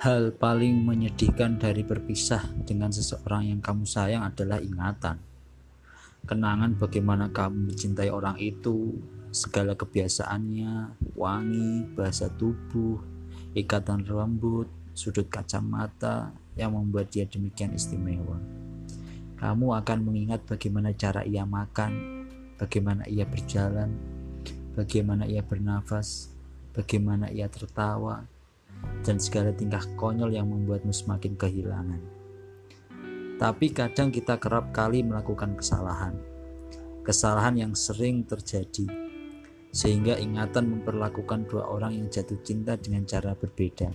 Hal paling menyedihkan dari berpisah dengan seseorang yang kamu sayang adalah ingatan. Kenangan bagaimana kamu mencintai orang itu, segala kebiasaannya, wangi, bahasa tubuh, ikatan rambut, sudut kacamata yang membuat dia demikian istimewa. Kamu akan mengingat bagaimana cara ia makan, bagaimana ia berjalan, bagaimana ia bernafas, bagaimana ia tertawa, dan segala tingkah konyol yang membuatmu semakin kehilangan. Tapi kadang kita kerap kali melakukan kesalahan. Kesalahan yang sering terjadi. Sehingga ingatan memperlakukan dua orang yang jatuh cinta dengan cara berbeda.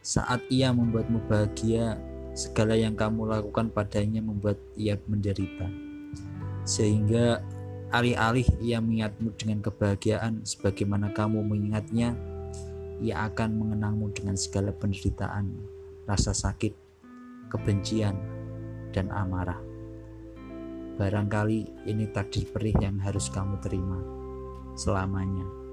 Saat ia membuatmu bahagia, segala yang kamu lakukan padanya membuat ia menderita. Sehingga alih-alih ia mengingatmu dengan kebahagiaan sebagaimana kamu mengingatnya, ia akan mengenangmu dengan segala penderitaan, rasa sakit, kebencian, dan amarah. Barangkali ini takdir perih yang harus kamu terima selamanya.